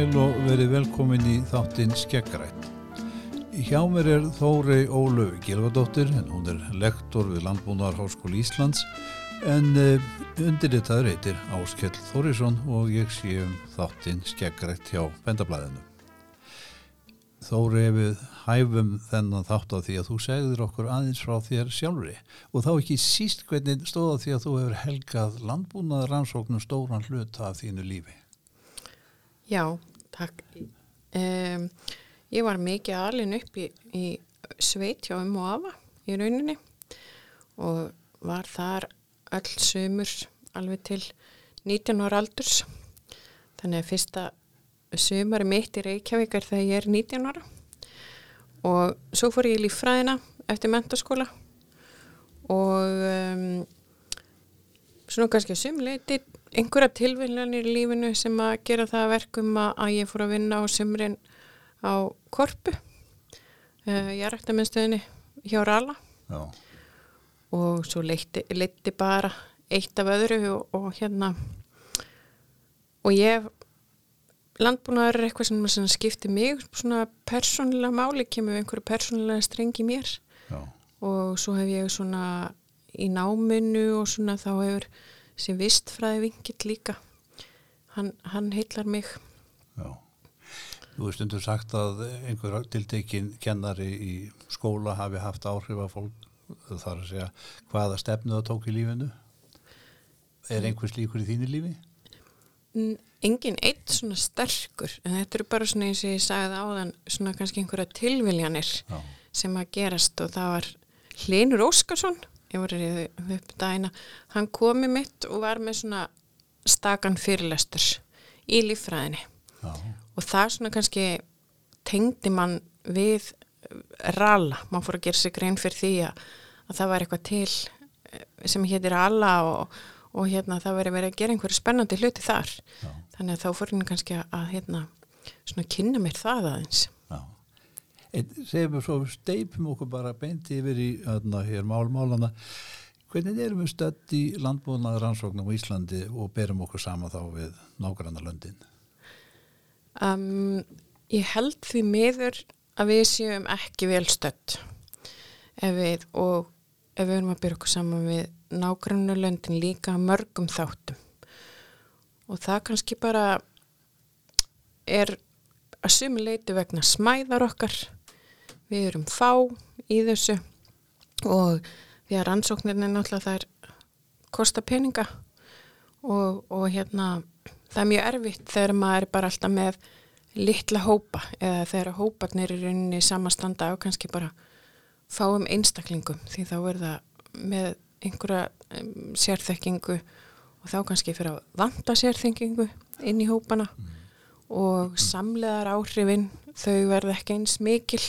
sæl og verið velkomin í þáttinn Skeggrætt. Hjá mér er Þórei Ólöf Gilvardóttir, en hún er lektor við Landbúnaðarháskóli Íslands, en uh, undirritaður heitir Áskell Þórisson og ég sé um þáttinn Skeggrætt hjá Bendablaðinu. Þórei við hæfum þennan þátt á því að þú segður okkur aðeins frá þér sjálfri og þá ekki síst hvernig stóða því að þú hefur helgað landbúnaðar rannsóknum stóran hlut af þínu lífi. Já, takk. Um, ég var mikið alin upp í, í sveit hjá um og afa í rauninni og var þar öll sömur alveg til 19 ára aldurs. Þannig að fyrsta sömari mitt í Reykjavíkar þegar ég er 19 ára og svo fór ég í líffræðina eftir mentaskóla og um, svona kannski að sumleiti einhverja tilvillanir í lífinu sem að gera það verkum að ég fór að vinna á sumrin á korpu uh, ég rætti með stöðinni hjá Rala Já. og svo leitti, bara eitt af öðru og, og hérna og ég landbúnaður er eitthvað sem, sem skiptir mig svona persónulega máli kemur einhverju persónulega strengi mér Já. og svo hef ég svona í náminu og svona þá hefur sem vistfræði vingill líka hann, hann heitlar mig Já. Þú veist undir sagt að einhver tiltekin kennari í skóla hafi haft áhrif að fólk þar að segja hvaða stefnu það tók í lífinu er einhvers líkur í þínu lífi? Engin eitt svona sterkur en þetta eru bara svona eins og ég sagði áðan svona kannski einhverja tilviljanir Já. sem að gerast og það var Hlinur Óskarsson ég voru reyðu upp dæna hann komi mitt og var með svona stakan fyrirlestur í líffræðinni. Já. og það svona kannski tengdi mann við ralla, mann fór að gera sig grein fyrir því að, að það var eitthvað til eh, sem hétir ralla og, og hérna það veri verið að gera einhverju spennandi hluti þar. Já. þannig að þá fór henni kannski að, að hérna svona kynna mér það aðeins Segjum við svo steipum okkur bara beint yfir í öðna, hér málmálana hvernig erum við stödd í landbúnaðar rannsóknum á Íslandi og berum okkur sama þá við nágranna löndin? um, ég held því miður að við séum ekki vel stödd. Ef við og ef við erum að byrja okkur saman við nágrannulöndin líka að mörgum þáttum. Og það kannski bara er að sumi leiti vegna smæðar okkar við erum fá í þessu og því að rannsóknirni náttúrulega það er kosta peninga og, og hérna það er mjög erfitt þegar maður er bara alltaf með litla hópa eða þegar hóparnir er rauninni samastanda og kannski bara fáum einstaklingum því þá er það með einhverja um, sérþekkingu og þá kannski fyrir að vanta sérþekkingu inn í hópana og samleðar áhrifin þau verða ekki eins mikil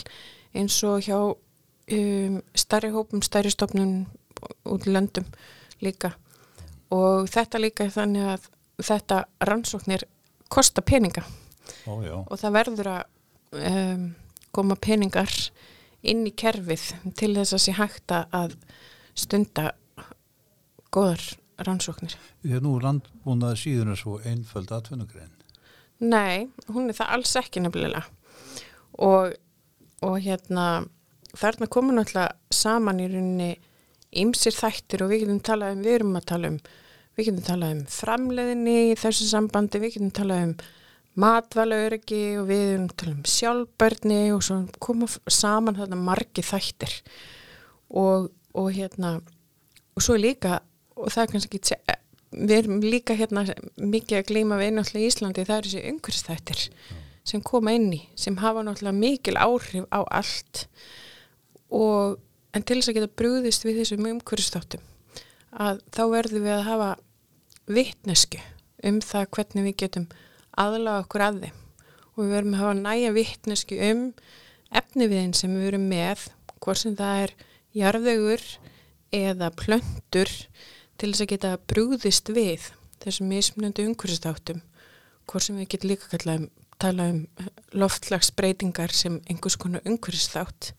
eins og hjá um, starri hópum, starri stofnun út í löndum líka og þetta líka er þannig að þetta rannsóknir kosta peninga Ó, og það verður að um, koma peningar inn í kerfið til þess að sé hægt að stunda góðar rannsóknir. Að nú er landbúnaðar síðan er svo einföld atvinnugrein. Nei, hún er það alls ekki nefnilega og, og hérna þarna komur náttúrulega saman í rauninni ymsir þættir og við getum talað um, við erum að tala um við getum talað um framleiðinni í þessu sambandi, við getum talað um matvælauriki og við erum að tala um sjálfbörni og svo koma saman þarna margi þættir. Og, og hérna og svo líka og það er kannski ekki við erum líka hérna mikið að gleyma við náttúrulega í Íslandi það er þessi umhverfstættir sem koma inn í sem hafa náttúrulega mikil áhrif á allt og en til þess að geta brúðist við þessum umhverfstáttum að þá verðum við að hafa vittnesku um það hvernig við getum aðlaga okkur að þeim. Og við verðum að hafa næja vittnesku um efniviðin sem við verum með hvort sem það er jarðaugur eða plöntur til þess að geta brúðist við þessum mismunandi umhverfstáttum hvort sem við getum líka kallað um, tala um loftlagsbreytingar sem einhvers konar umhverfstátt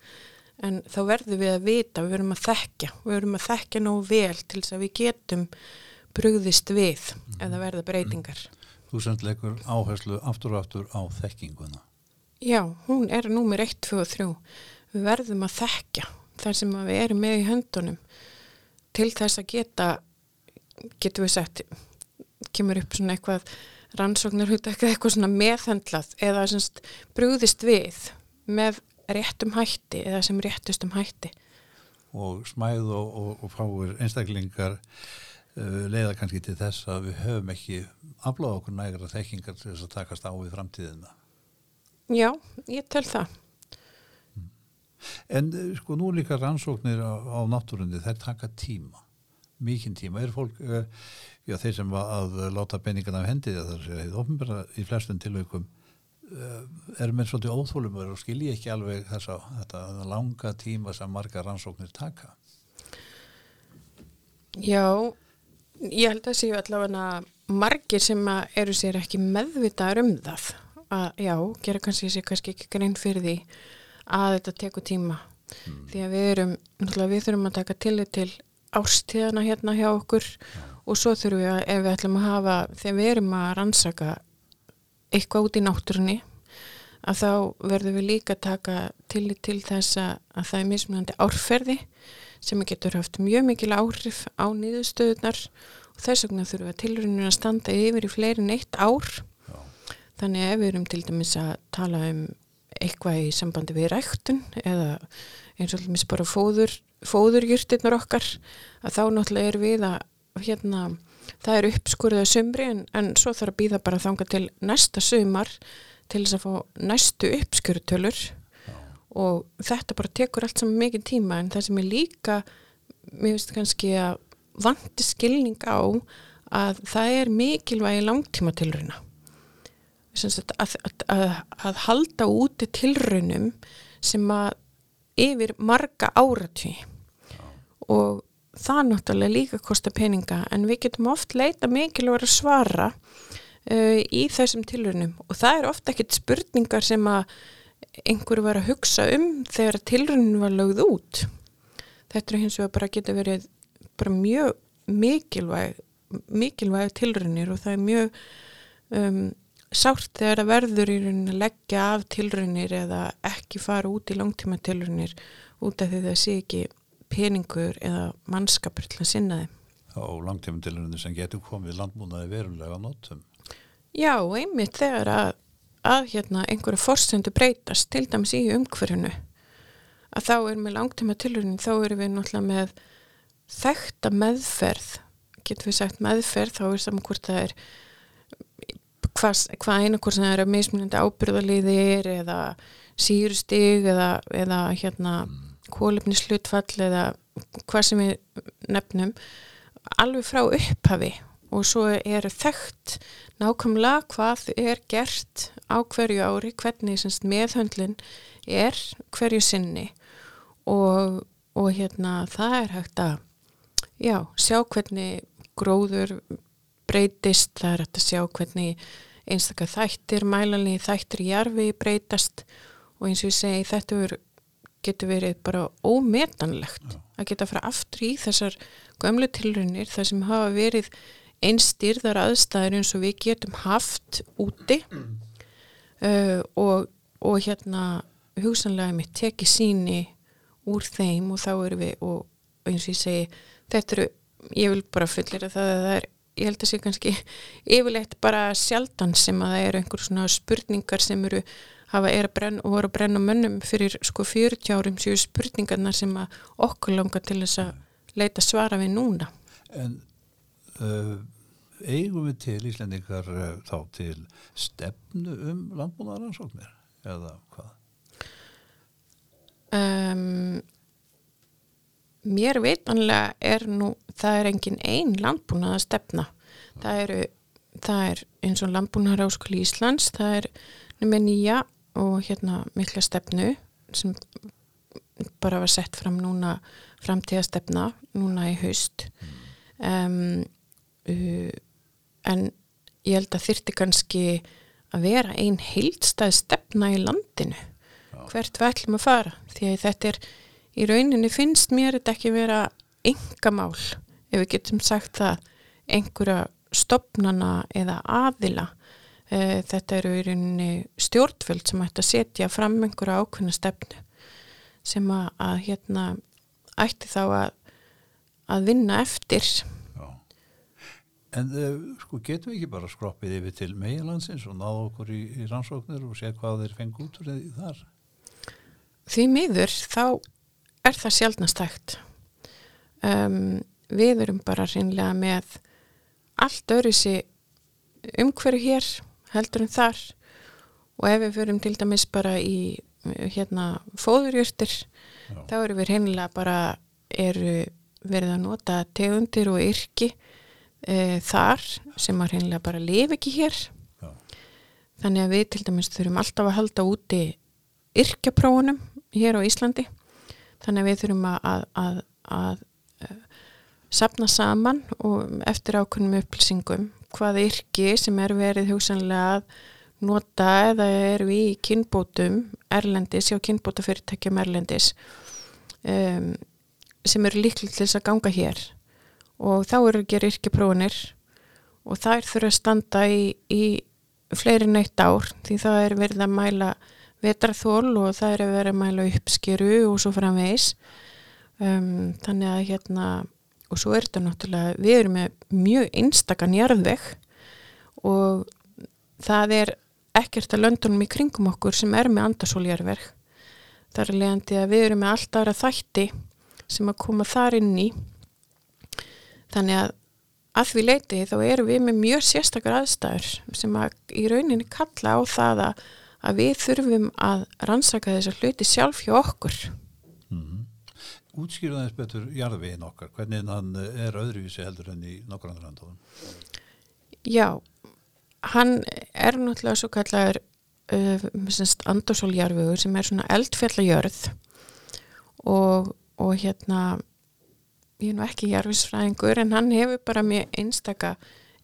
en þá verðum við að vita, við verðum að þekkja við verðum að þekkja nóg vel til þess að við getum brúðist við ef það verða breytingar þú semt leikur áherslu aftur og aftur á þekkinguna. Já, hún er númer 1, 2 og 3. Við verðum að þekkja þar sem við erum með í höndunum til þess að geta, getur við sett, kemur upp svona eitthvað rannsóknar eitthvað svona meðhendlað eða semst brúðist við með réttum hætti eða sem réttustum hætti. Og smæð og, og, og fáir einstaklingar uh, leiða kannski til þess að við höfum ekki afláða okkur nægra þekkingar til þess að takast á við framtíðina. Já, ég tel það. En uh, sko nú líka rannsóknir á, á náttúrundi, þær taka tíma, mikinn tíma. Er fólk, uh, já þeir sem að láta peningana af hendi það er það ofnbæra í flestum tilvægum er mér svolítið óþólumur og skilji ekki alveg þess að þetta langa tíma sem marga rannsóknir taka. Já, ég held að séu allavega margir sem eru sér ekki meðvitaður um það að já, gera kannski sér kannski ekki grein fyrir því að þetta tekur tíma mm. því að við erum, náttúrulega við þurfum að taka tillit til ástíðana hérna hjá okkur já. og svo þurfum við að ef við ætlum að hafa, þegar við erum að rannsaka eitthvað út í náttúrunni að þá verðum við líka taka tillit til þess að það er mismunandi árferði sem getur haft mjög mikil áhrif á nýðustöðunar og þess vegna þurfum við að tilruninu að standa yfir í fleirin eitt ár Já. þannig ef við erum til dæmis að tala um eitthvað í sambandi við ræktun eða eins og allmis bara fóður, fóðurjurtirnar okkar að þá náttúrulega er við að hérna, það er uppskurðað sömri en, en svo þarf að býða bara þanga til næsta sömar til þess að fá næstu uppskjörutölur og þetta bara tekur allt saman mikið tíma en það sem er líka mér finnst kannski að vanti skilning á að það er mikilvægi langtíma tilrauna að, að, að, að halda úti tilraunum sem að yfir marga áratví og það náttúrulega líka kostar peninga en við getum oft leita mikilvæg að svara uh, í þessum tilraunum. Og það er ofta ekkit spurningar sem að einhverju var að hugsa um þegar tilraunin var lögð út. Þetta er hins vegar bara geta verið bara mjög mikilvæg mikilvæg tilraunir og það er mjög um, sárt þegar það verður í rauninni að leggja af tilraunir eða ekki fara út í langtíma tilraunir út af því það sé ekki peningur eða mannskapur til að sinna þeim. Og langtíma tilraunir sem getur komið landbúnaði verulega notum Já, einmitt þegar að að hérna einhverju forsendu breytast til dæmis í umhverfinu að þá er með langtíma tilhörinu þá erum við náttúrulega með þekta meðferð. Getur við sagt meðferð þá er saman hvort það er hvað, hvað einakvort sem er að mismunandi ábyrðaliðir eða sírustig eða, eða hérna kólefnislutfall eða hvað sem við nefnum alveg frá upphafi. Og svo er þekkt nákvæmlega hvað er gert á hverju ári, hvernig semst, meðhöndlin er hverju sinni. Og, og hérna það er hægt að já, sjá hvernig gróður breytist, það er hægt að sjá hvernig einstakar þættir, mælanlega þættir í jarfi breytast. Og eins og ég segi þetta getur verið bara ómetanlegt að geta að fara aftur í þessar gömlu tilrunir þar sem hafa verið einstýrðar aðstæður eins og við getum haft úti. Uh, og, og hérna hugsanlega mitt teki síni úr þeim og þá erum við og eins og ég segi þetta eru, ég vil bara fullir að það, það er, ég held að sé kannski yfirleitt bara sjaldan sem að það eru einhver svona spurningar sem eru hafa er að brenna og voru að brenna mönnum fyrir sko 40 árum séu spurningarna sem að okkur langar til þess að leita svara við núna En uh, eigum við til Íslendingar uh, þá til stefnu um landbúnaðaransóknir eða hvað? Um, mér veitanlega er nú, það er engin einn landbúnað að stefna það, eru, það er eins og landbúnaðar áskoli Íslands, það er með nýja og hérna mikla stefnu sem bara var sett fram núna framtíðastefna núna í haust. Um, uh, en ég held að þyrti kannski að vera einn heildstað stefna í landinu. Já. hvert við ætlum að fara því að þetta er í rauninni finnst mér þetta ekki vera engamál ef við getum sagt það einhverja stopnana eða aðila e, þetta eru í rauninni stjórnvöld sem ætti að setja fram einhverja ákveðna stefnu sem að, að hérna ætti þá að, að vinna eftir Já. En uh, sko getum við ekki bara skroppið yfir til meilandsins og náðu okkur í, í rannsóknir og sé hvað þeir fengi út úr því þar? Því miður þá er það sjálfnastækt. Um, við erum bara reynlega með allt sér umhverju hér heldur en þar og ef við fyrum til dæmis bara í hérna fóðurjúrtir þá eru við reynilega bara eru verið að nota tegundir og yrki e, þar sem að reynilega bara lifi ekki hér Já. þannig að við til dæmis þurfum alltaf að halda úti yrkjaprófunum hér á Íslandi þannig að við þurfum að, að, að, að sapna saman og eftir ákveðnum upplýsingum. Hvað yrki sem er verið hugsanlega að nota eða eru í kynbótum erlendis, já kynbótafyrirtækjum erlendis um, sem eru líklega til þess að ganga hér. Og þá eru að gera yrkiprónir og er þurfa að standa í, í fleiri neitt ár því það er verið að mæla vetraþól og það er verið að mæla uppskeru og svo framvegs um, þannig að hérna og svo er þetta náttúrulega, við erum með mjög einstakann jarðveg og það er ekkert að löndunum í kringum okkur sem er með andasóljarverk. Það er leiðandi að við erum með allt aðra þætti sem að koma þar inn í. Þannig að að því leiti þá erum við með mjög sérstakar aðstæður sem að í rauninni kalla á það að, að við þurfum að rannsaka þessar hluti sjálf hjá okkur. Mm -hmm. Útskýruðaðins betur jarðvegin okkar, hvernig hann er öðruvísi heldur enn í nokkur andur landóðum? Já, hann er náttúrulega svo kallar uh, andarsóljarfugur sem er svona eldfjallajörð og, og hérna ég er nú ekki jarfisfræðingur en hann hefur bara mjög einstaka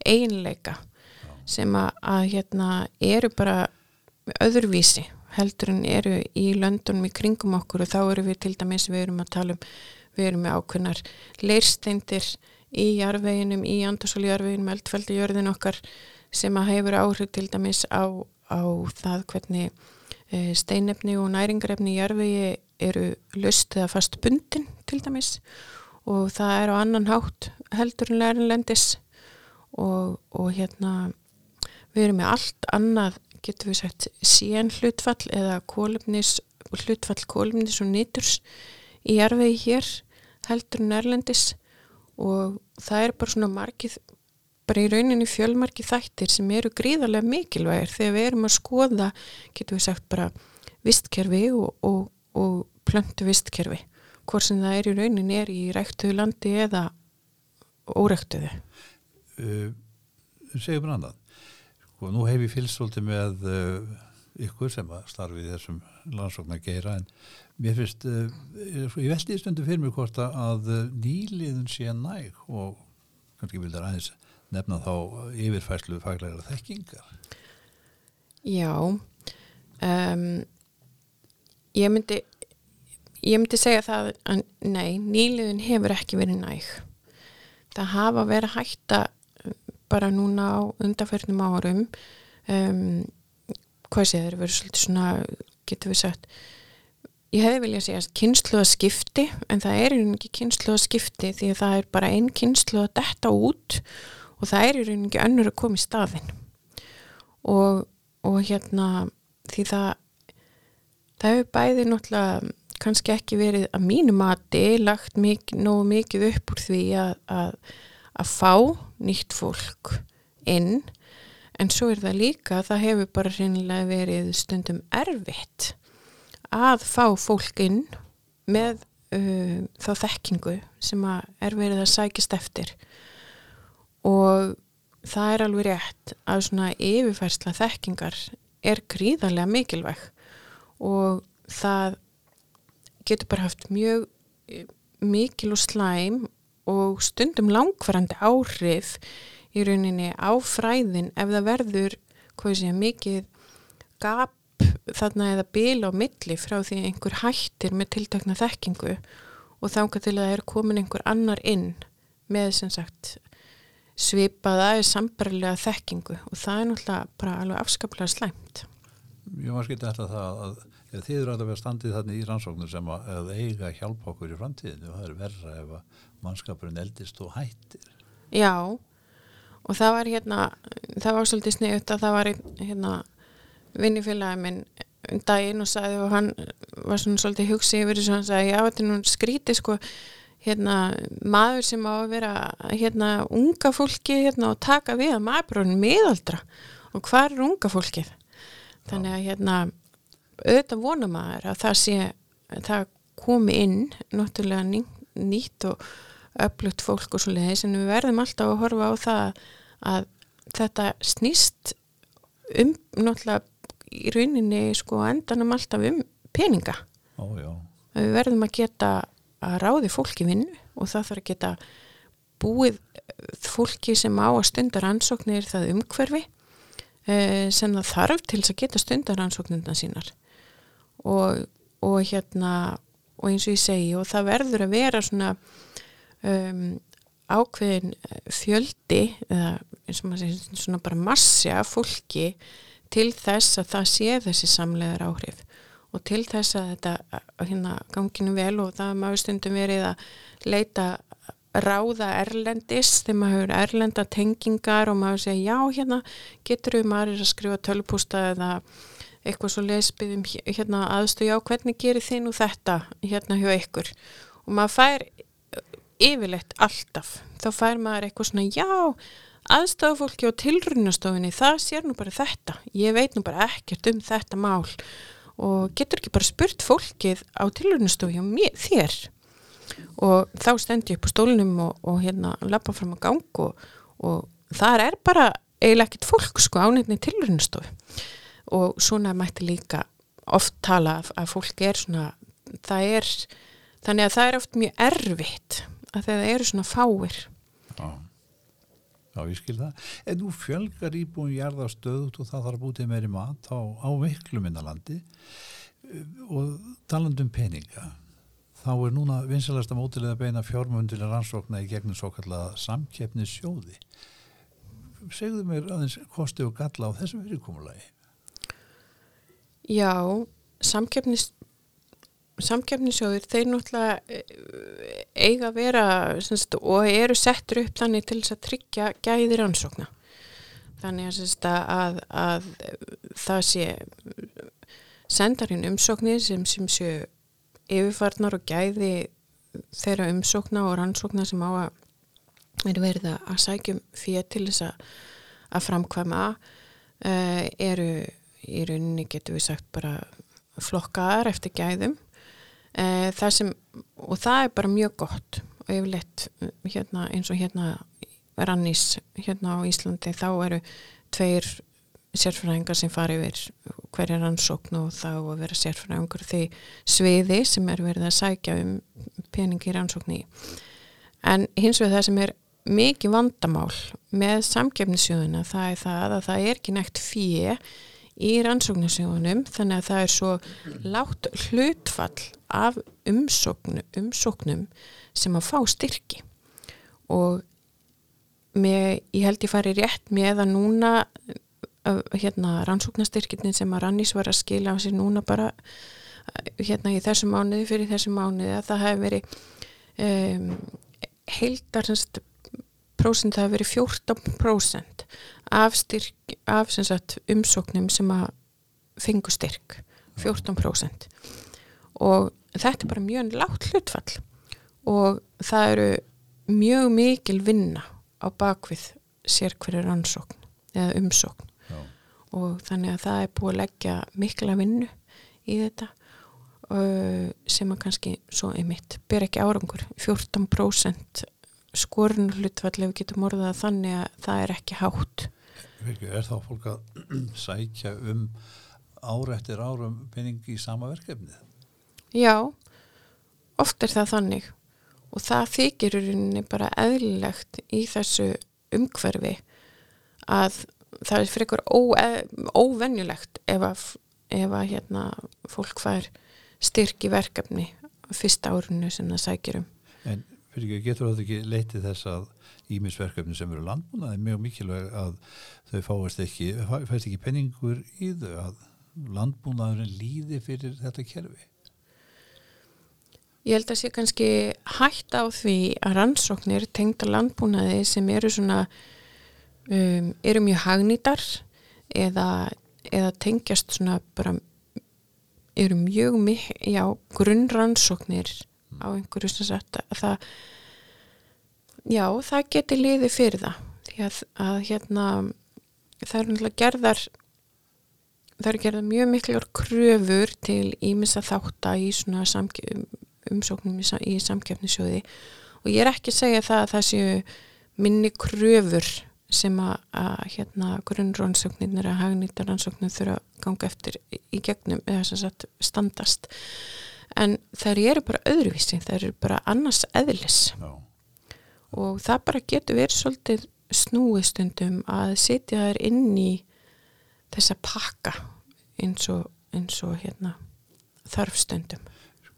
einleika Já. sem að, að hérna eru bara öðruvísi heldur en eru í löndunum í kringum okkur og þá eru við til dæmis við erum að tala um, við erum með ákveðnar leirsteindir í jarveginum, í andarsóljarveginum eldfjallajörðin okkar sem að hefur áhrif til dæmis á, á það hvernig e, steinefni og næringarefni í jarfiði eru löst eða fast bundin til dæmis. Og það er á annan hátt heldur en lærinlendis og, og hérna við erum með allt annað getur við sagt síðan hlutfall eða kólumnis, hlutfall kólumnis og nýturs í jarfiði hér heldur en erlendis og það er bara svona margið bara í rauninni fjölmarki þættir sem eru gríðarlega mikilvægir þegar við erum að skoða, getur við sagt bara vistkerfi og, og, og plöntu vistkerfi hvort sem það er í rauninni er í ræktuðu landi eða óræktuðu. Uh, Segjum við annan sko, nú hef ég fylgstóldi með uh, ykkur sem að starfi í þessum landsóknar geira en mér finnst uh, ég veldi í stundu fyrir mig hvort að uh, nýliðun sé næg og kannski vil það aðeins nefna þá yfirfæslu faglæra þekkingar? Já, um, ég myndi, ég myndi segja það að nei, nýliðun hefur ekki verið næg. Það hafa verið hætta bara núna á undarförnum árum, um, hvað sé þeir verið svolítið svona, getur við sagt, Ég hefði viljað segja kynslu að skipti en það er ekki kynslu að skipti því að það er bara einn kynslu að detta út og það er ekki önnur að koma í staðin og, og hérna því það það hefur bæði náttúrulega kannski ekki verið að mínu mati lagt nógu mikið upp úr því að, að, að fá nýtt fólk inn en svo er það líka það hefur bara reynilega verið stundum erfitt að fá fólk inn með uh, þá þekkingu sem er verið að sækist eftir. Og það er alveg rétt að svona yfirfærsla þekkingar er gríðarlega mikilvæg og það getur bara haft mjög eh, mikil og slæm og stundum langvarandi áhrif í rauninni á fræðin ef það verður sé, mikið gap þarna eða bil á milli frá því einhver hættir með tiltakna þekkingu og þángar til að það er komin einhver annar inn með sem sagt svipaða er sambarlega þekkingu og það er náttúrulega bara alveg afskaplega slæmt. Ég var skilt eftir það að þið eru að vera standið þannig í rannsóknur sem að, að eiga hjálp okkur í framtíðinu og það er verra ef að mannskapurinn eldist og hættir. Já, og það var hérna, það var svolítið sniðut að það var hérna vinnifélagi minn um daginn og sagði og hann var svona svolítið hugsið yfir þessu og hann sagði já þetta er nú skrítið sko hérna maður sem á að vera hérna unga fólki hérna og taka við að maðurbrunum miðaldra. Og hvað er unga fólkið? Þannig að hérna auðvitað vona maður að það sé það komi inn náttúrulega ný, nýtt og öflugt fólk og svo leiðis en við verðum alltaf að horfa á það að þetta snýst um náttúrulega í rauninni sko endanum alltaf um peninga. Ó, við verðum að geta að ráði fólki vinnu og það þarf að geta búið fólki sem á að stundar ansóknir það umhverfi eh, sem það þarf til að geta stundar ansóknirna sínar. Og, og hérna og eins og ég segi og það verður að vera svona um, ákveðin fjöldi eða eins og maður segir svona bara massja fólki til þess að það sé þessi samlegar áhrif og til þess að þetta hérna ganginu vel og það maður stundum verið að leita ráða erlendis þegar maður hefur erlenda tengingar og maður segja já hérna getur við maður að skrifa tölpústa eða eitthvað svo lesbyðum hérna aðstu já hvernig gerir þið nú þetta hérna hjá ykkur? Og maður fær yfirleitt alltaf. Þá fær maður eitthvað svona já aðstafafólki á tilrunastofinni það sér nú bara þetta. Ég veit nú bara ekkert um þetta mál. Og getur ekki bara spurt fólkið á tilrunastofi hjá þér? Og þá stendi ég upp á stólunum og, og hérna lappa fram á gang og, og þar er bara eiginlega ekkert fólk sko ánefni tilrunastofi og svona mætti líka oft tala að fólk er svona það er, þannig að það er oft mjög erfitt að það eru svona fáir Já. Já, ég skil það. En nú fjölgar íbúin jarðarstöðut og það þarf að búið til meiri mat á, á miklu minnalandi og talandum peninga þá er núna vinsalasta mótilega beina fjármundilega rannsókna í gegnum svo kallaða samkeppnissjóði. Segðu mér aðeins kosti og galla á þessum fyrirkomulagi. Já, samkeppnis samkeppnissjóðir, þeir náttúrulega eh, eiga að vera semst, og eru settur upp þannig til þess að tryggja gæðir ansókna þannig semst, að, að það sé sendarinn umsóknir sem, sem séu yfirfarnar og gæði þeirra umsókna og rannsókna sem á að er verið að sækjum fyrir til þess að, að framkvæma uh, eru í rauninni getur við sagt bara flokkaðar eftir gæðum e, það sem, og það er bara mjög gott. Og yfirleitt hérna, eins og hérna rannís hérna á Íslandi þá eru tveir sérfræðingar sem fari yfir hverja rannsókn og þá að vera sérfræðingur því sviði sem er verið að sækja um peningi rannsókn í. En hins vegar það sem er mikið vandamál með samgefnisjóðuna það er það að það er ekki nekt fíi í rannsóknarsjóðunum þannig að það er svo látt hlutfall af umsóknum, umsóknum sem að fá styrki. Og með, ég held ég fari rétt með að núna hérna rannsóknastyrkinin sem að Rannís var að skila á sér núna bara hérna í þessu mánuði fyrir þessu mánuði að það hefur verið um, heildar prósent, það hefur verið 14% af, styrk, af sagt, umsóknum sem að fengu styrk 14% og þetta er bara mjög látt hlutfall og það eru mjög mikil vinna á bakvið sér hverju rannsókn eða umsókn. Já. og þannig að það er búið að leggja mikla vinnu í þetta sem að kannski svo einmitt ber ekki árangur. 14% skorun hlutfall ef við getum orðað þannig að það er ekki hátt Er þá fólk að sækja um árættir árum peningi í sama verkefnið? Já, oft er það þannig og það þykir rauninni bara eðlilegt í þessu umhverfi að það er fyrir ykkur óvenjulegt ef að, ef að hérna, fólk fær styrki verkefni fyrsta árunnu sem það sækir um. En fyrir ekki, getur þetta ekki leitið þess að ímisverkefni sem eru landbúna er mjög mikilvæg að þau fáist ekki, fæst ekki penningur í þau að landbúnaðurinn líði fyrir þetta kerfi. Ég held að sé kannski hægt á því að rannsóknir tengda landbúnaði sem eru svona um, eru mjög hagnýtar eða, eða tengjast svona bara eru mjög mikið, já, grunnrannsóknir á einhverju sem sagt að það já, það geti liði fyrir það. Því að, að hérna það eru náttúrulega gerðar það eru gerðar mjög miklar kröfur til ímissa þátt að í svona umsóknum í, í samkeppnisjóði og ég er ekki að segja það að það séu minni kröfur sem að, að hérna grunnrannsóknir að hagnýttar rannsóknir þurfa að ganga eftir í gegnum eða sem sagt standast en þær eru bara öðruvísi, þær eru bara annars eðlis Já. og það bara getur verið svolítið snúistundum að sitja þær inn í þessa pakka eins og, eins og hérna þarfstundum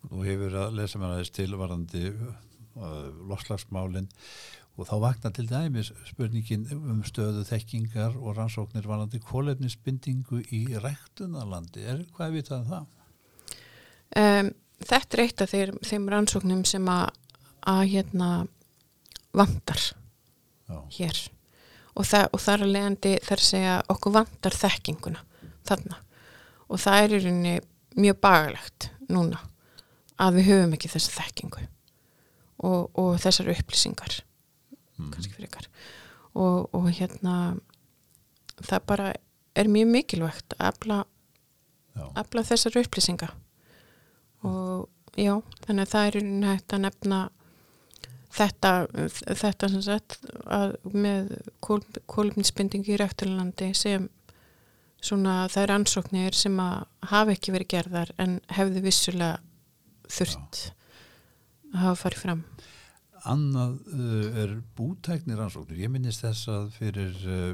Þú hefur að lesa mér aðeins tilvarandi uh, loslagsmálinn og þá vakna til dæmis spurningin um stöðu þekkingar og rannsóknir varandi kólefnisbindingu í ræktunarlandi. Er hvað vitað um það? Um, þetta er eitt af þeir, þeim rannsóknum sem að, að hérna vantar Já. hér. Og, það, og þar að leiðandi þar segja okkur vantar þekkinguna þarna. Og það er í rauninni mjög bagalegt núna að við höfum ekki þessa þekkingu og, og þessar upplýsingar Mm. kannski fyrir ykkar og, og hérna það bara er mjög mikilvægt að afla, þessar upplýsinga og já, þannig að það er rauninni hægt að nefna þetta, þetta sem sagt að með kól, kólumninsbindingi í rættilandi sem svona er ansóknir sem að hafa ekki verið gerðar en hefði vissulega þurft að hafa farið fram Annað uh, er bútæknir rannsóknir. Ég minnist þess að fyrir uh,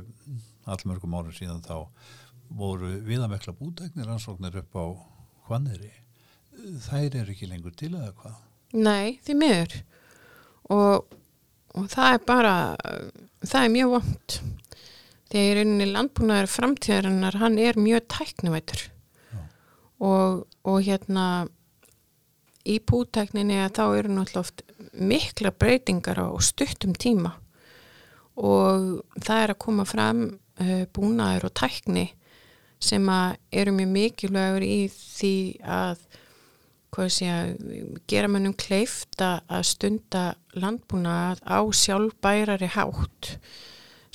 allmörgum árum síðan þá voru viðamekla bútæknir rannsóknir upp á hvanneri. Þær eru ekki lengur til eða hvað? Nei, því miður. Og, og það er bara það er mjög vond því að rauninni landbúnaður framtíðarinnar hann er mjög tæknivætur og, og hérna í bútækninni að þá eru náttúrulega oft mikla breytingar á stuttum tíma. Og það er að koma fram uh, búnaður og tækni sem að eru mjög mikilvægur í því að hvað sé að gera mönnum kleift að stunda landbúnað á sjálfbærari hátt.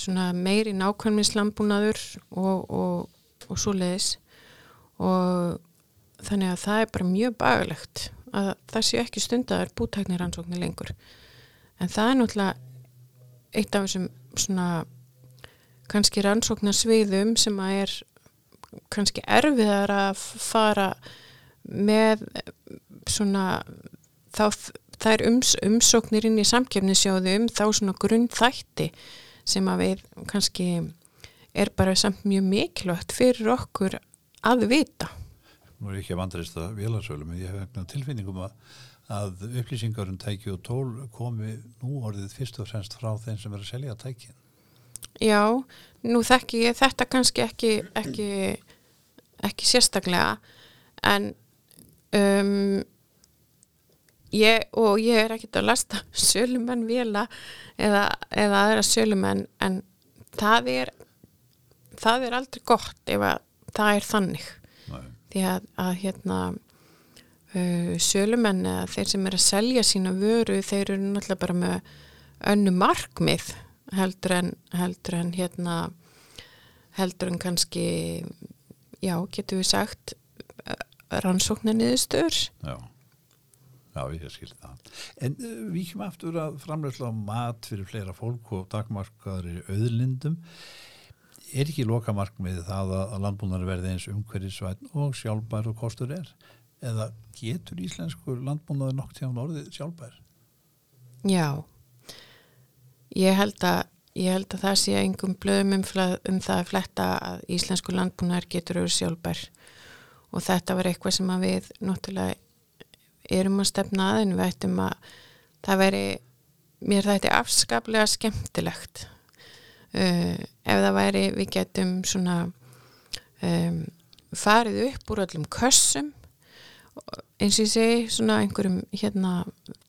Svona meiri nákvæmins landbúnaður og, og, og svo leiðis og þannig að það er bara mjög bagalegt að það séu ekki stundaður bútæknir rannsóknir lengur. En það er náttúrulega eitt af þessum svona kannski rannsóknarsviðum sem að er kannski erfiðar að fara með svona þá það er ums, umsóknir inn í samkefnisjóðu um þá svona grunnþætti sem að við kannski er bara samt mjög mikilvægt fyrir okkur að vita Nú er ég ekki að vandræst að vélarsölum ég hef vegna tilfinningum að, að upplýsingar um tæki og tól komi nú orðið fyrst og fremst frá þeim sem er að selja tækin. Já, nú þekki ég þetta kannski ekki, ekki, ekki sérstaklega en um, ég, og ég er ekkit að lasta sölumenn vila eða, eða aðra sölumenn en það er það er aldrei gott ef að það er þannig Nei. því að, að hérna uh, sölumenn eða þeir sem er að selja sína vöru þeir eru náttúrulega bara með önnu markmið heldur en, heldur en hérna heldur en kannski já, getur við sagt rannsóknar niðurstöður Já. Já, ég skilði það. En uh, við kemum aftur að framleysla mat fyrir fleira fólk og dagmarkaður í auðlindum. Er ekki lokamarkmið það að, að landbúnar verði eins umhverjusvæn og sjálfbær og kostur er? Eða getur íslenskur landbúnaður nokk til án orðið sjálfbær? Já, ég held að, ég held að það sé engum blöðum um, um það að fletta að íslensku landbúnaðar getur auðvitað sjálfbær og þetta var eitthvað sem við náttúrulega erum að stefna að en við ættum að það veri mér er afskaplega skemmtilegt. Uh, ef það væri við getum svona um, farið upp úr öllum kössum eins og ég segi svona einhverjum hérna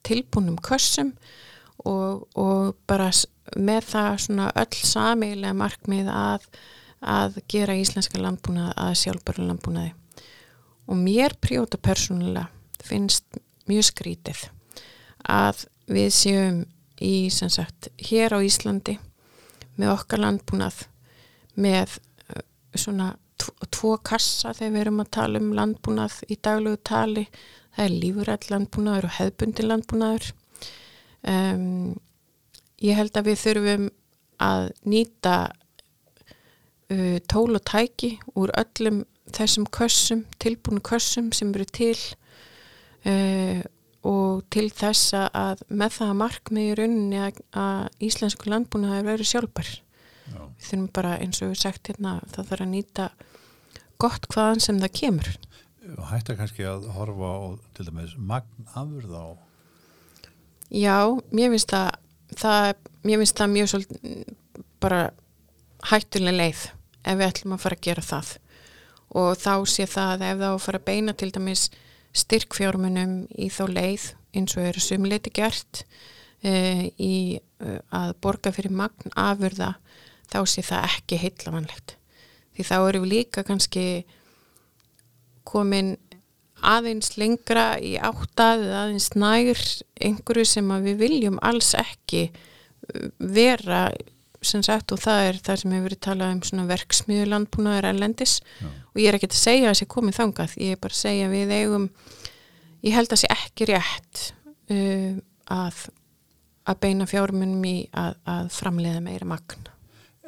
tilbúnum kössum og, og bara með það svona öll samilega markmið að, að gera íslenska landbúnað að sjálfbæra landbúnaði og mér prjóta persónulega finnst mjög skrítið að við séum í sem sagt hér á Íslandi með okkar landbúnað með uh, svona tvo kassa þegar við erum að tala um landbúnað í daglegu tali. Það er lífurætt landbúnaður og hefbundi landbúnaður. Um, ég held að við þurfum að nýta uh, tól og tæki úr öllum þessum kössum, tilbúinu kössum sem eru til uh, og til þess að með það markmið í rauninni að, að íslensku landbúnaður verður sjálfbar Já. við þurfum bara eins og við sagt hérna það þarf að nýta gott hvaðan sem það kemur. Hættar kannski að horfa á til dæmis magn afurð á. Já, mér finnst það, það mér finnst það mjög svolítið bara hættuleg leið ef við ætlum að fara að gera það og þá sé það að ef það á að fara að beina til dæmis styrkfjármunum í þá leið eins og eru sumleiti gert e, í e, að borga fyrir magn afurða þá sé það ekki heitlavanlegt því þá eru við líka kannski komin aðeins lengra í áttað aðeins nær einhverju sem við viljum alls ekki uh, vera sem sagt og það er það sem hefur verið talað um svona verksmiðu landbúnaður ellendis Já. og ég er ekki að segja að það sé komið þangað, ég er bara að segja við eigum, ég held að það sé ekki rétt uh, að, að beina fjármunum í að, að framleiða meira magn.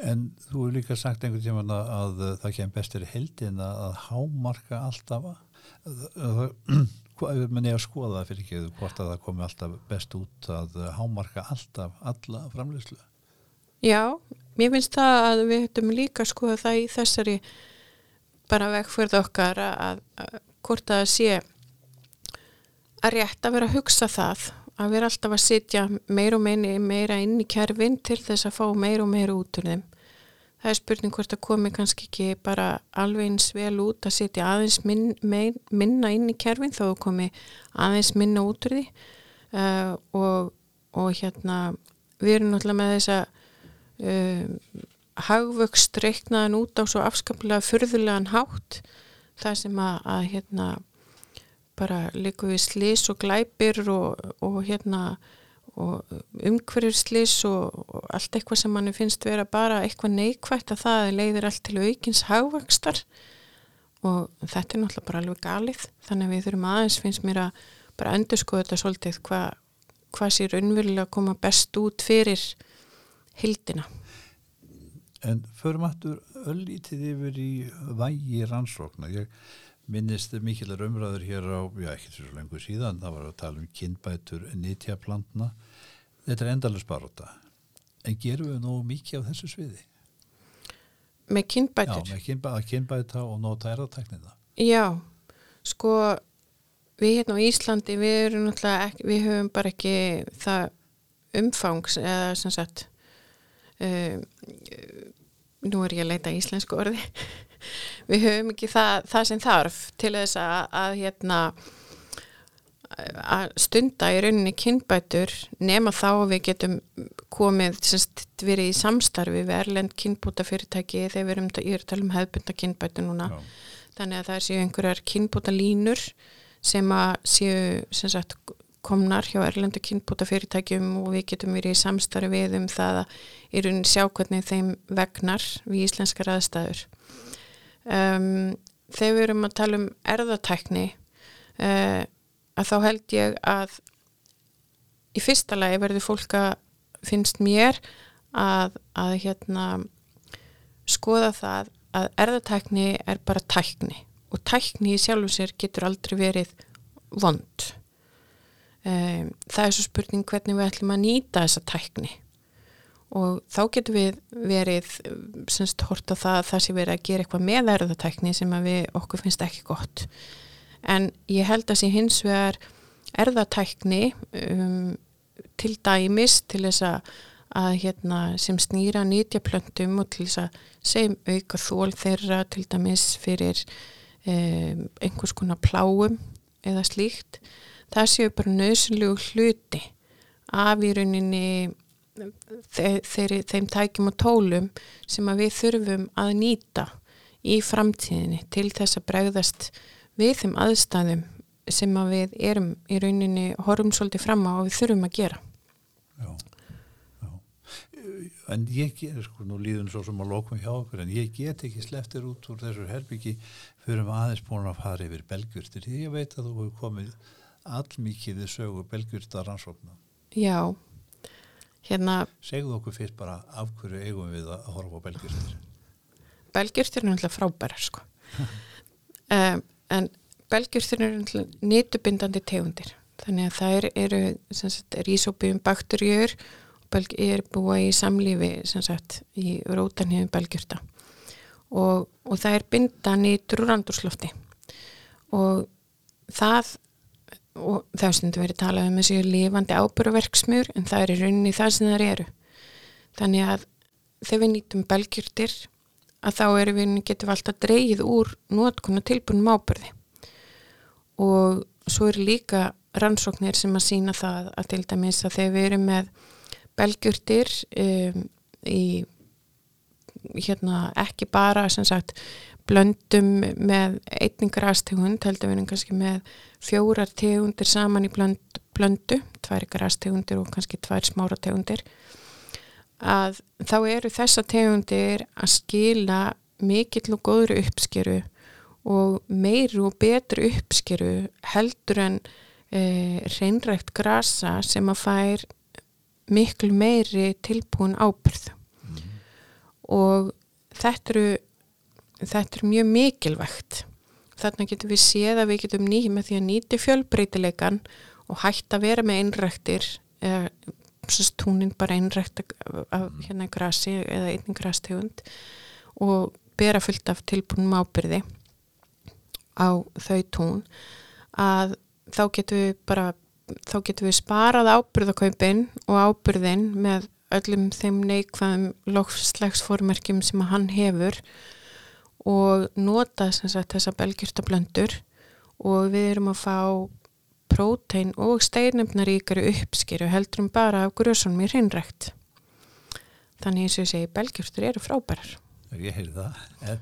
En þú hefur líka sagt einhvern tíma að, að það kemur bestur í heldin að, hámarka alltaf að mann er að skoða það fyrir ekki hvort að það komi alltaf best út að hámarka alltaf alla framleyslu Já, mér finnst það að við höfum líka skoða það í þessari bara vegförð okkar að, að hvort að sé að rétt að vera að hugsa það að vera alltaf að sitja meir og meini, meira inn í kerfin til þess að fá meir og meira út úr þeim. Það er spurning hvort að komi kannski ekki bara alveg eins vel út að sitja aðeins minn, mein, minna inn í kerfin þá komi aðeins minna út úr því uh, og, og hérna við erum náttúrulega með þessa uh, hagvöxt reiknaðan út á svo afskaplega fyrðulegan hátt það sem að, að hérna bara líka við slis og glæpir og, og hérna og umhverjurslis og, og allt eitthvað sem manni finnst vera bara eitthvað neikvægt að það leiðir allt til aukins hagvakstar og þetta er náttúrulega bara alveg galið þannig að við þurfum aðeins finnst mér að bara endur sko þetta svolítið hvað hva sér unnverulega að koma best út fyrir hildina En förum aftur öllítið yfir í vægi rannsókna ég minnist mikilar umræður hér á, já ekki svo lengur síðan, það var að tala um kynbætur nýtjaplantna. Þetta er endalus baróta. En gerum við nú mikið á þessu sviði? Með kynbætur? Já, með kynbæ, kynbæta og nóta erðateknina. Já, sko við hérna á Íslandi, við ekki, við höfum bara ekki það umfangs eða sem sagt nú er ég að leita íslensku orði við höfum ekki það, það sem þarf til þess að, að hérna að stunda í rauninni kynbætur nema þá við getum komið semst, verið í samstarfi við erlend kynbúta fyrirtæki þegar við erum í tala um hefbunda kynbætu núna Já. þannig að það séu einhverjar kynbúta línur sem að séu sem sagt, komnar hjá erlendu kynbúta fyrirtækjum og við getum verið í samstarfi við um það að í rauninni sjá hvernig þeim vegnar við íslenskar aðstæður. Um, þegar við erum að tala um erðatækni uh, að þá held ég að í fyrsta lagi verður fólk að finnst mér að, að hérna skoða það að erðatækni er bara tækni og tækni í sjálfu sér getur aldrei verið vond um, það er svo spurning hvernig við ætlum að nýta þessa tækni. Og þá getur við verið semst horta það að það sé verið að gera eitthvað með erðatækni sem að við okkur finnst ekki gott. En ég held að sé hins vegar erðatækni um, til dæmis til þess að, að hérna, sem snýra nýtjaplöntum og til þess að segjum auka þól þeirra til dæmis fyrir um, einhvers konar pláum eða slíkt það séu bara nöðsynlegu hluti af í rauninni þeir, þeim tækjum og tólum sem að við þurfum að nýta í framtíðinni til þess að bregðast við þeim aðstæðum sem að við erum í rauninni horfum svolítið fram á og við þurfum að gera. Já, já. En ég get, sko nú líðum svo sem að lókum hjá okkur en ég get ekki sleftir út úr þessu herbyggi fyrir maður aðeins búin að fara yfir belgjurtir því. Ég veit að þú hefur komið allmikið við sögu belgjurta rannsóknar Já. Hérna Segðu okkur fyrst bara af hverju eigum við að horfa á belgjurtir Belgjurtir er náttúrulega frábærar sko. Um, en belgjurtir eru nýtubindandi tegundir. Þannig að það eru rísópiðum bakterjur og er búa í samlífi sagt, í rótanhefum belgjurta og, og það er bindan í drúrandurslofti og það og það er stundu verið talað um þessu lifandi ábúruverksmjör en það er í rauninni það sem það eru. Þannig að þegar við nýtum belgjurtir að þá erum við getum alltaf dreyið úr nótkunna tilbúinum ábyrði og svo eru líka rannsóknir sem að sína það að til dæmis að þegar við erum með belgjurtir um, í hérna ekki bara sem sagt blöndum með einningar aðstegund heldur við erum kannski með fjórar tegundir saman í blönd, blöndu, tvær ykkar aðstegundir og kannski tvær smára tegundir. Að þá eru þessa tegundir að skila mikill og góður uppskeru og meiru og betru uppskeru heldur en e, reynrækt grasa sem að fær miklu meiri tilbúin ábyrð mm og þetta eru þetta er mjög mikilvægt. Þarna getum við séð að við getum nýjum með því að nýti fjölbreytileikan og hægt að vera með einræktir eða túnin bara einrækt af hérna grasi eða einnig grastegund og bera fullt af tilbúinum ábyrði á þau tún að þá getum við bara þá getum við sparað ábyrðakaupin og ábyrðin með öllum þeim neikvæðum lofslagsformerkjum sem hann hefur og nota sagt, þessa belgjurtablöndur og við erum að fá prótein og steinefnaríkari uppskýru heldur um bara af grösunum í hreinrækt. Þannig eins og ég segi belgjurtur eru frábærar. Ég heyri það. En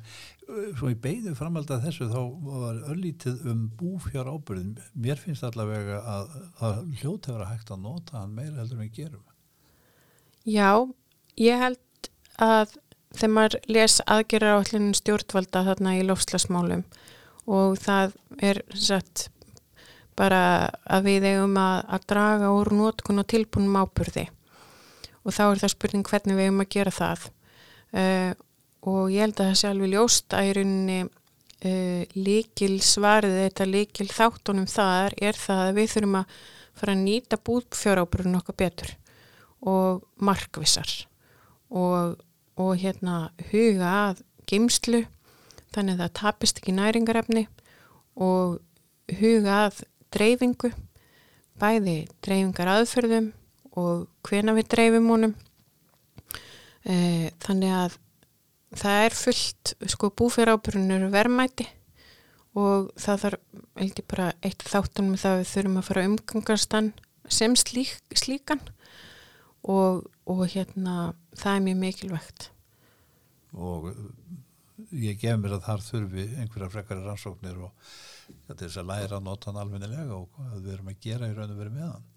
svo í beigðu framhald að þessu þá var öllítið um búfjár ábyrðin mér finnst allavega að það hljótt hefur að hægt að nota hann meira heldur en við gerum. Já, ég held að þegar maður les aðgerra á allir stjórnvalda þarna í lofslasmálum og það er satt bara að við eigum að, að draga úr nótkun og tilbúnum ábyrði og þá er það spurning hvernig við eigum að gera það. Uh, og ég held að það sé alveg ljóst að í rauninni uh, líkil svarið þetta líkil þáttunum þar er það að við þurfum að fara að nýta búfjárábrunum okkar betur og markvissar. Og, og hérna huga að geimslu þannig að það tapist ekki næringarefni og huga að dreifingu bæði dreifingar aðferðum og hvena við dreifum honum. E, þannig að það er fullt, sko búfyrir ábyrjunur verðmæti og það þarf, ég bara eitt þáttan með það við þurfum að fara umgangastan sem slík, slíkan og, og hérna það er mjög mikilvægt og ég gef mér að þar þurfi einhverja frekari rannsóknir og þetta er þess að læra að nota hann almennilega og hvað við erum að gera í raun og verið með hann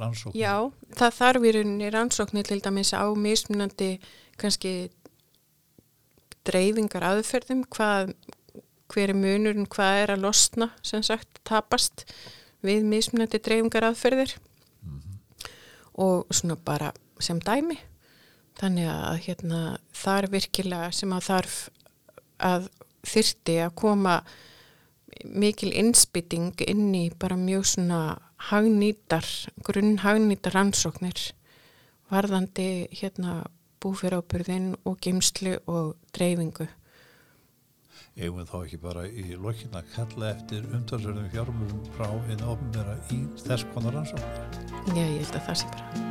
rannsóknir. Já, það þarf í rauninni rannsóknir til dæmis á mismunandi kannski dreifingar aðferðum, hvað, hver er munurinn, hvað er að losna, sem sagt, tapast við mismunandi dreifingar aðferðir mm -hmm. og svona bara sem dæmi. Þannig að hérna, það er virkilega sem að þarf að þyrti að koma mikil innspýting inn í bara mjög svona hagnýtar, grunn hagnýtar rannsóknir varðandi hérna búfyrábyrðin og geimslu og dreifingu. eigum við þá ekki bara í lokkin að kalla eftir umtalsverðum fjármjörnum frá einu ofnbæra í þess konar rannsóknir. Já, ég held að það sé bara,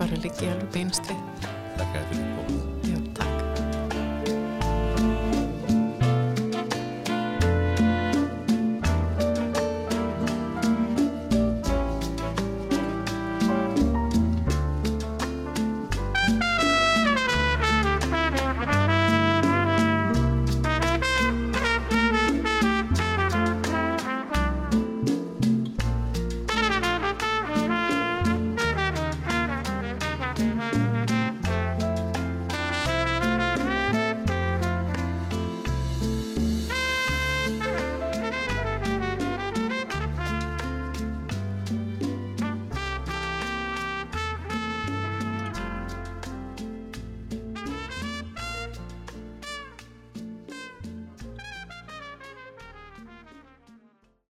bara líki alveg beinst við. Takk fyrir komið. Já, takk.